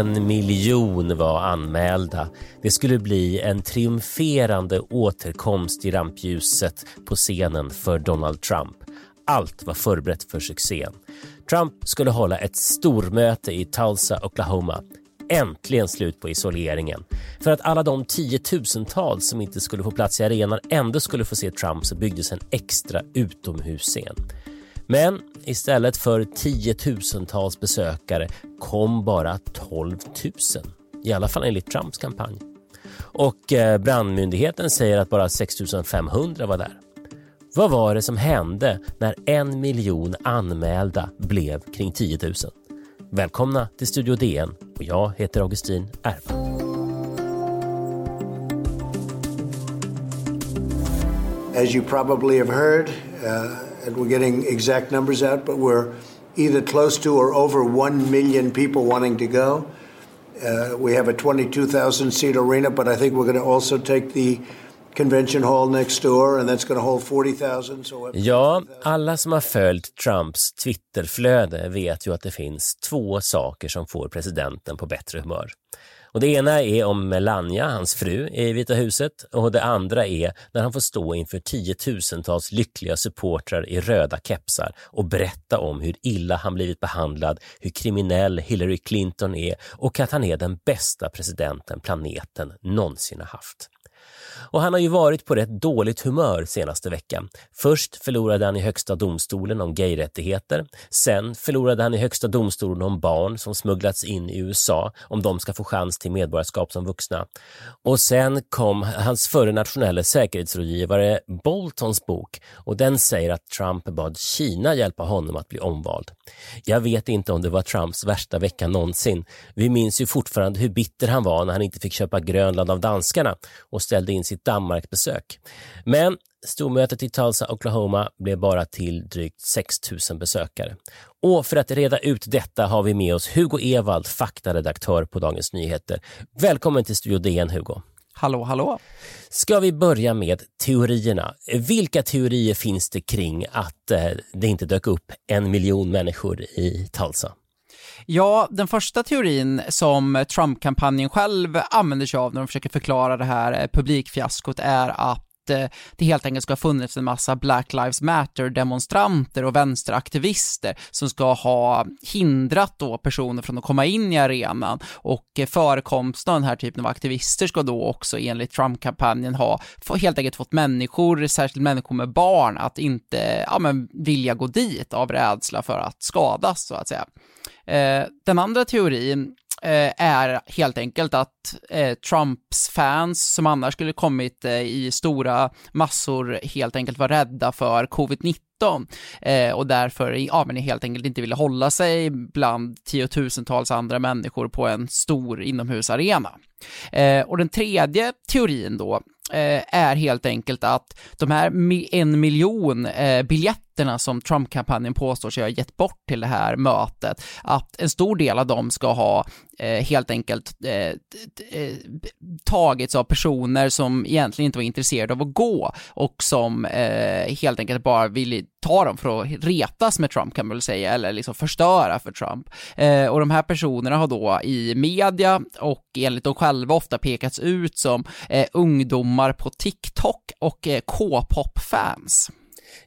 En miljon var anmälda. Det skulle bli en triumferande återkomst i rampljuset på scenen för Donald Trump. Allt var förberett för succén. Trump skulle hålla ett stormöte i Tulsa, Oklahoma. Äntligen slut på isoleringen. För att alla de tiotusentals som inte skulle få plats i arenan ändå skulle få se Trump så byggdes en extra utomhusscen. Men istället för tiotusentals besökare kom bara 12 000. I alla fall enligt Trumps kampanj. Och eh, brandmyndigheten säger att bara 6 500 var där. Vad var det som hände när en miljon anmälda blev kring 10 000? Välkomna till Studio DN och jag heter Augustin Erba. As you probably have heard, uh, and we're getting exact numbers out, but we're either close to or over 1 million people wanting to go. Uh, we have a 22,000 seat arena, but I think we're going to also take the convention hall next door and that's going to hold 40,000. So ja, alla som har följt Trumps Twitterflöde vet ju att det finns två saker som får presidenten på bättre humör. Och det ena är om Melania, hans fru, i Vita huset och det andra är när han får stå inför tiotusentals lyckliga supportrar i röda kepsar och berätta om hur illa han blivit behandlad, hur kriminell Hillary Clinton är och att han är den bästa presidenten planeten någonsin har haft. Och han har ju varit på rätt dåligt humör senaste veckan. Först förlorade han i högsta domstolen om gayrättigheter. Sen förlorade han i högsta domstolen om barn som smugglats in i USA, om de ska få chans till medborgarskap som vuxna. Och sen kom hans förre nationella säkerhetsrådgivare Boltons bok och den säger att Trump bad Kina hjälpa honom att bli omvald. Jag vet inte om det var Trumps värsta vecka någonsin. Vi minns ju fortfarande hur bitter han var när han inte fick köpa Grönland av danskarna och ställde in sitt Danmarkbesök. Men stormötet i Tulsa, Oklahoma blev bara till drygt 6 000 besökare. Och för att reda ut detta har vi med oss Hugo Evald, faktaredaktör på Dagens Nyheter. Välkommen till Studio DN, Hugo. Hallå, hallå. Ska vi börja med teorierna? Vilka teorier finns det kring att eh, det inte dök upp en miljon människor i Tulsa? Ja, den första teorin som Trump-kampanjen själv använder sig av när de försöker förklara det här eh, publikfiaskot är att Eh, det helt enkelt ska ha funnits en massa Black Lives Matter-demonstranter och vänsteraktivister som ska ha hindrat då personer från att komma in i arenan och eh, förekomsten av den här typen av aktivister ska då också enligt Trump-kampanjen ha helt enkelt fått människor, särskilt människor med barn, att inte ja, men, vilja gå dit av rädsla för att skadas så att säga. Eh, den andra teorin Eh, är helt enkelt att eh, Trumps fans, som annars skulle kommit eh, i stora massor, helt enkelt var rädda för covid-19 eh, och därför ja, men helt enkelt inte ville hålla sig bland tiotusentals andra människor på en stor inomhusarena. Eh, och den tredje teorin då eh, är helt enkelt att de här en miljon eh, biljetter biljetterna som Trump-kampanjen påstår sig ha gett bort till det här mötet, att en stor del av dem ska ha eh, helt enkelt eh, eh, tagits av personer som egentligen inte var intresserade av att gå och som eh, helt enkelt bara ville ta dem för att retas med Trump kan man väl säga, eller liksom förstöra för Trump. Eh, och de här personerna har då i media och enligt dem själva ofta pekats ut som eh, ungdomar på TikTok och eh, K-pop-fans.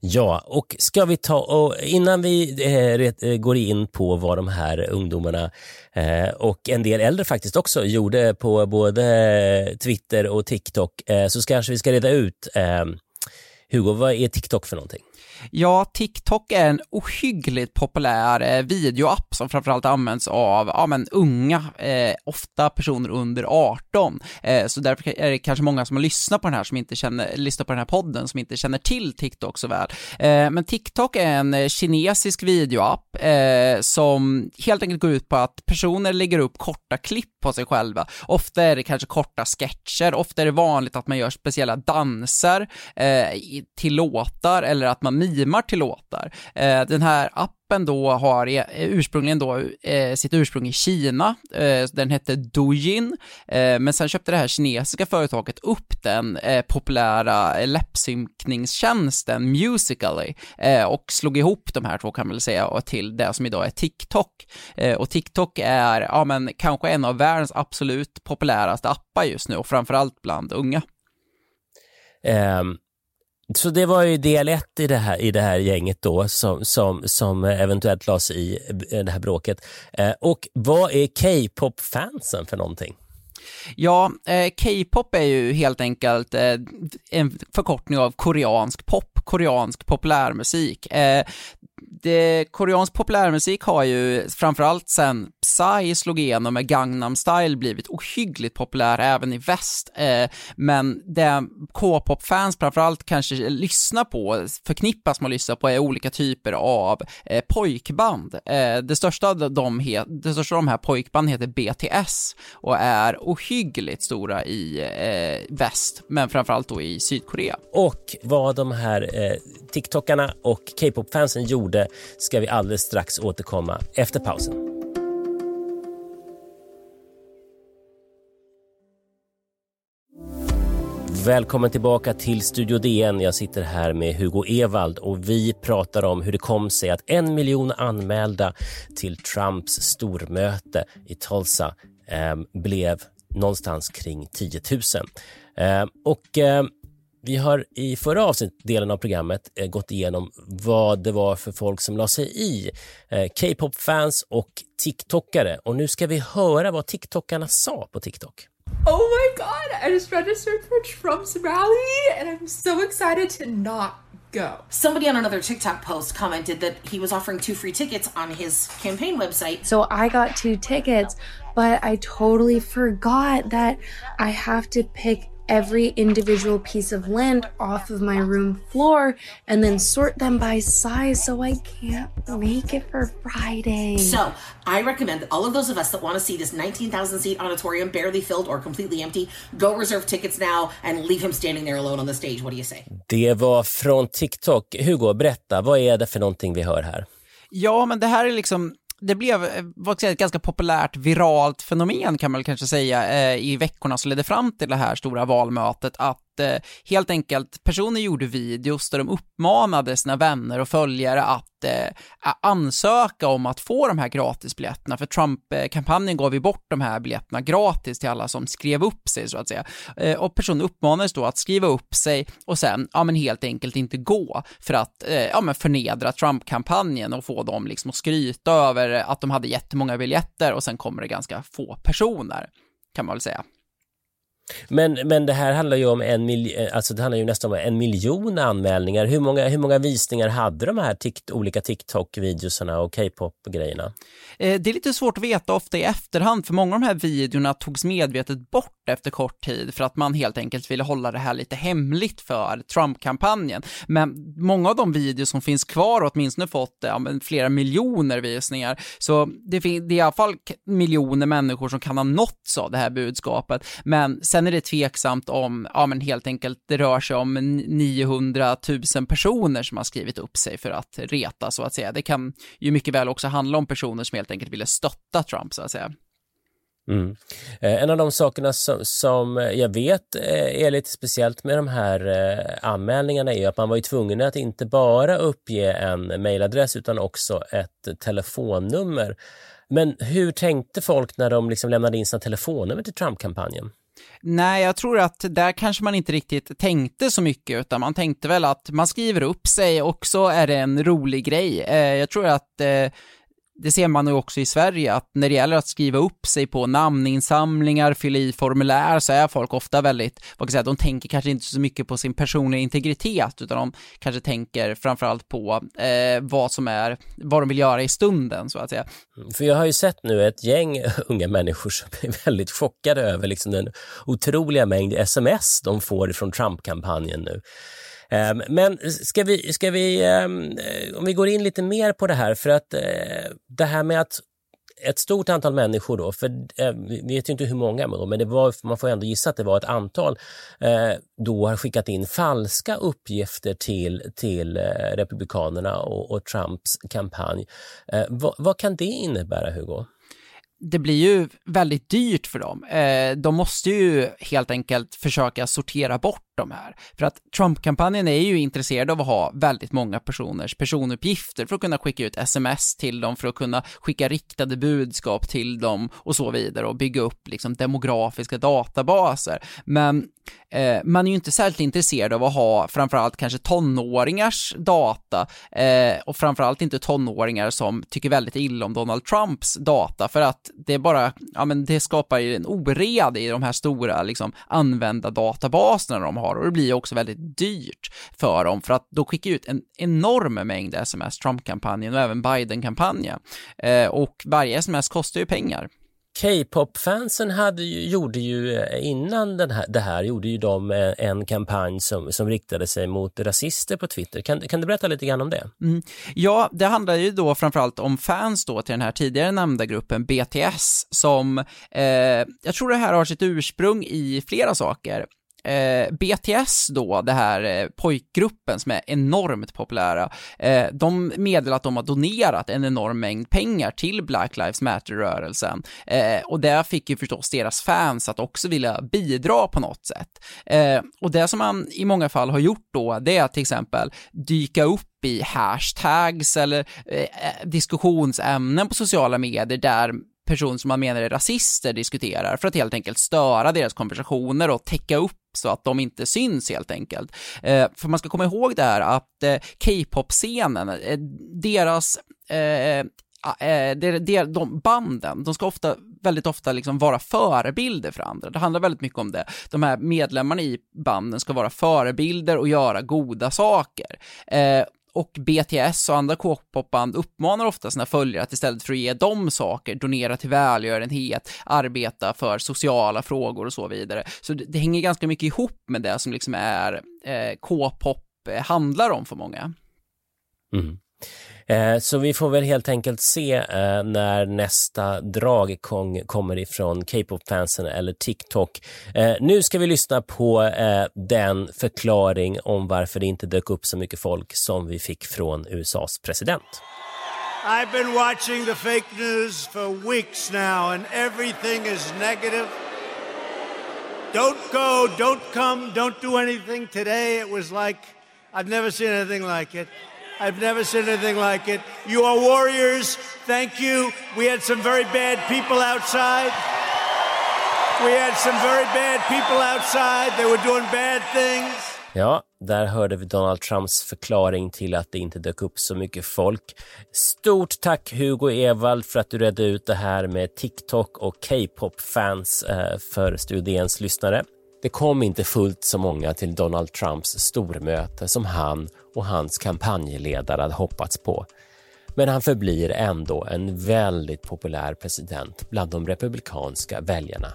Ja, och ska vi ta och innan vi eh, eh, går in på vad de här ungdomarna eh, och en del äldre faktiskt också gjorde på både Twitter och TikTok eh, så kanske vi ska reda ut eh, Hugo, vad är TikTok för någonting? Ja, TikTok är en ohyggligt populär eh, videoapp som framförallt används av, ja men unga, eh, ofta personer under 18. Eh, så därför är det kanske många som har lyssnat på den här som inte känner, lyssnar på den här podden som inte känner till TikTok så väl. Eh, men TikTok är en eh, kinesisk videoapp eh, som helt enkelt går ut på att personer lägger upp korta klipp på sig själva. Ofta är det kanske korta sketcher, ofta är det vanligt att man gör speciella danser eh, till låtar eller att man som till låtar. Eh, den här appen då har eh, ursprungligen då eh, sitt ursprung i Kina, eh, den hette Douyin, eh, men sen köpte det här kinesiska företaget upp den eh, populära läppsynkningstjänsten Musical.ly eh, och slog ihop de här två kan man väl säga till det som idag är TikTok. Eh, och TikTok är, ja men kanske en av världens absolut populäraste appar just nu och framförallt bland unga. Um, så det var ju del ett i det här, i det här gänget då som, som, som eventuellt lades i det här bråket. Eh, och vad är K-pop-fansen för någonting? Ja, eh, K-pop är ju helt enkelt eh, en förkortning av koreansk pop, koreansk populärmusik. Eh, det, koreansk populärmusik har ju framförallt sen Psy slog igenom med Gangnam style blivit ohyggligt populär även i väst. Eh, men det K-pop-fans framförallt kanske lyssnar på, förknippas med att lyssna på är olika typer av eh, pojkband. Eh, det, största av de det största av de här pojkband heter BTS och är ohyggligt stora i eh, väst, men framförallt då i Sydkorea. Och vad de här eh, TikTokarna och K-pop-fansen gjorde ska vi alldeles strax återkomma efter pausen. Välkommen tillbaka till Studio DN. Jag sitter här med Hugo Evald och vi pratar om hur det kom sig att en miljon anmälda till Trumps stormöte i Tulsa eh, blev någonstans kring 10 000. Eh, och eh, vi har i förra avsnittdelen av programmet eh, gått igenom vad det var för folk som la sig i. Eh, K-pop-fans och TikTokare. Och nu ska vi höra vad TikTokarna sa på TikTok. Oh my god, I just registered for Trump's rally and I'm so excited to not go. Somebody on another TikTok post commented that he was offering two free tickets on his campaign website. So I got two tickets, but I totally forgot that I have to pick every individual piece of lint off of my room floor and then sort them by size so I can't make it for Friday. So, I recommend that all of those of us that want to see this 19,000 seat auditorium barely filled or completely empty go reserve tickets now and leave him standing there alone on the stage. What do you say? Det var från TikTok. Hugo, berätta, vad är det för någonting vi hör här? Ja, men det här är liksom det blev eh, vad ett ganska populärt viralt fenomen kan man väl kanske säga eh, i veckorna som ledde fram till det här stora valmötet att eh, helt enkelt personer gjorde videos där de uppmanade sina vänner och följare att eh, ansöka om att få de här gratisbiljetterna, för Trump-kampanjen gav ju bort de här biljetterna gratis till alla som skrev upp sig så att säga. Eh, och personer uppmanades då att skriva upp sig och sen, ja men helt enkelt inte gå för att, eh, ja men förnedra Trump-kampanjen och få dem liksom att skryta över att de hade jättemånga biljetter och sen kommer det ganska få personer, kan man väl säga. Men, men det här handlar ju om en miljon, eh, alltså det handlar ju nästan om en miljon anmälningar. Hur många, hur många visningar hade de här tikt, olika TikTok-videosarna och K-pop-grejerna? Eh, det är lite svårt att veta ofta i efterhand, för många av de här videorna togs medvetet bort efter kort tid för att man helt enkelt ville hålla det här lite hemligt för Trump-kampanjen. Men många av de videos som finns kvar har åtminstone fått ja, flera miljoner visningar, så det, det är i alla fall miljoner människor som kan ha nåtts av det här budskapet. Men sen Sen är det tveksamt om, ja men helt enkelt, det rör sig om 900 000 personer som har skrivit upp sig för att reta så att säga. Det kan ju mycket väl också handla om personer som helt enkelt ville stötta Trump så att säga. Mm. Eh, en av de sakerna som, som, eh, jag vet eh, är lite speciellt med de här eh, anmälningarna är att man var ju tvungen att inte bara uppge en mejladress utan också ett telefonnummer. Men hur tänkte folk när de liksom lämnade in sina telefonnummer till Trump-kampanjen? Nej, jag tror att där kanske man inte riktigt tänkte så mycket, utan man tänkte väl att man skriver upp sig och så är det en rolig grej. Eh, jag tror att eh, det ser man ju också i Sverige, att när det gäller att skriva upp sig på namninsamlingar, fylla i formulär, så är folk ofta väldigt, vad kan jag säga, de tänker kanske inte så mycket på sin personliga integritet, utan de kanske tänker framförallt på eh, vad som är, vad de vill göra i stunden, så att säga. Mm, för jag har ju sett nu ett gäng unga människor som är väldigt chockade över liksom den otroliga mängd sms de får från Trump-kampanjen nu. Ehm, men ska vi, ska vi, ehm, eh, om vi går in lite mer på det här, för att eh, det här med att ett stort antal människor då, för ehm, vi vet ju inte hur många, men det var, man får ändå gissa att det var ett antal, eh, då har skickat in falska uppgifter till, till Republikanerna och, och, Trumps kampanj. Vad, vad kan det innebära, Hugo? det blir ju väldigt dyrt för dem. De måste ju helt enkelt försöka sortera bort de här. För att Trump-kampanjen är ju intresserad av att ha väldigt många personers personuppgifter för att kunna skicka ut sms till dem, för att kunna skicka riktade budskap till dem och så vidare och bygga upp liksom demografiska databaser. Men eh, man är ju inte särskilt intresserad av att ha framförallt kanske tonåringars data eh, och framförallt inte tonåringar som tycker väldigt illa om Donald Trumps data för att det är bara, ja men det skapar ju en ored i de här stora liksom använda databaserna de har och det blir också väldigt dyrt för dem för att då skickar ut en enorm mängd sms, Trump-kampanjen och även Biden-kampanjen. Eh, och varje sms kostar ju pengar. K-pop-fansen gjorde ju eh, innan den här, det här gjorde ju de eh, en kampanj som, som riktade sig mot rasister på Twitter. Kan, kan du berätta lite grann om det? Mm. Ja, det handlar ju då framförallt om fans då till den här tidigare nämnda gruppen BTS som, eh, jag tror det här har sitt ursprung i flera saker eh, BTS då, det här eh, pojkgruppen som är enormt populära, eh, de meddelar att de har donerat en enorm mängd pengar till Black Lives Matter-rörelsen. Eh, och det fick ju förstås deras fans att också vilja bidra på något sätt. Eh, och det som man i många fall har gjort då, det är att till exempel dyka upp i hashtags eller eh, eh diskussionsämnen på sociala medier där personer som man menar är rasister diskuterar för att helt enkelt störa deras konversationer och täcka upp så att de inte syns helt enkelt. Eh, för man ska komma ihåg det här att eh, K-pop-scenen, eh, deras eh, eh, eh de, de banden, de ska ofta, väldigt ofta liksom vara förebilder för andra. Det handlar väldigt mycket om det. De här medlemmarna i banden ska vara förebilder och göra goda saker. Eh, och BTS och andra K-popband uppmanar ofta sina följare att istället för att ge dem saker, donera till välgörenhet, arbeta för sociala frågor och så vidare. Så det, det hänger ganska mycket ihop med det som liksom är eh, K-pop handlar om för många. Mm. Eh, så vi får väl helt enkelt se eh, när nästa drag kommer ifrån K-pop-fansen eller TikTok. Eh, nu ska vi lyssna på den förklaring om varför det inte dök upp så mycket folk som vi fick från USAs president. I've been watching the fake news for weeks now and everything is negative. Don't go, don't come, don't do anything. Today it was like I've never seen anything like it. I've never seen anything like it. You are warriors. Thank you. We had some very bad people outside. We had some very bad people outside. They were doing bad things. Ja, där hörde vi Donald Trumps förklaring till att det inte dök upp så mycket folk. Stort tack Hugo Evald för att du redde ut det här med TikTok och K-pop-fans eh, för Studiens lyssnare. Det kom inte fullt så många till Donald Trumps stormöte som han och hans kampanjledare hade hoppats på. Men han förblir ändå en väldigt populär president bland de republikanska väljarna.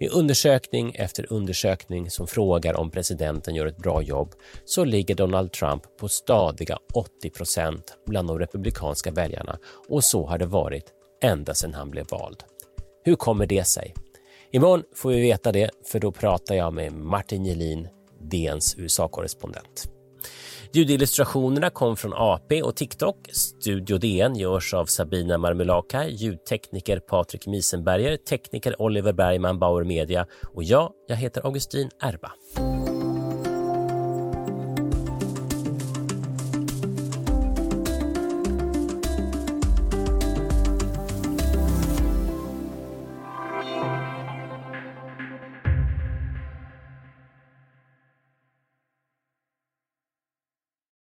I undersökning efter undersökning som frågar om presidenten gör ett bra jobb så ligger Donald Trump på stadiga 80 procent bland de republikanska väljarna och så har det varit ända sedan han blev vald. Hur kommer det sig? Imorgon får vi veta det, för då pratar jag med Martin Gelin, DNs USA-korrespondent. Ljudillustrationerna kom från AP och TikTok. Studio DN görs av Sabina Marmulaka, ljudtekniker Patrik Misenberger, tekniker Oliver Bergman, Bauer Media och jag, jag heter Augustin Erba.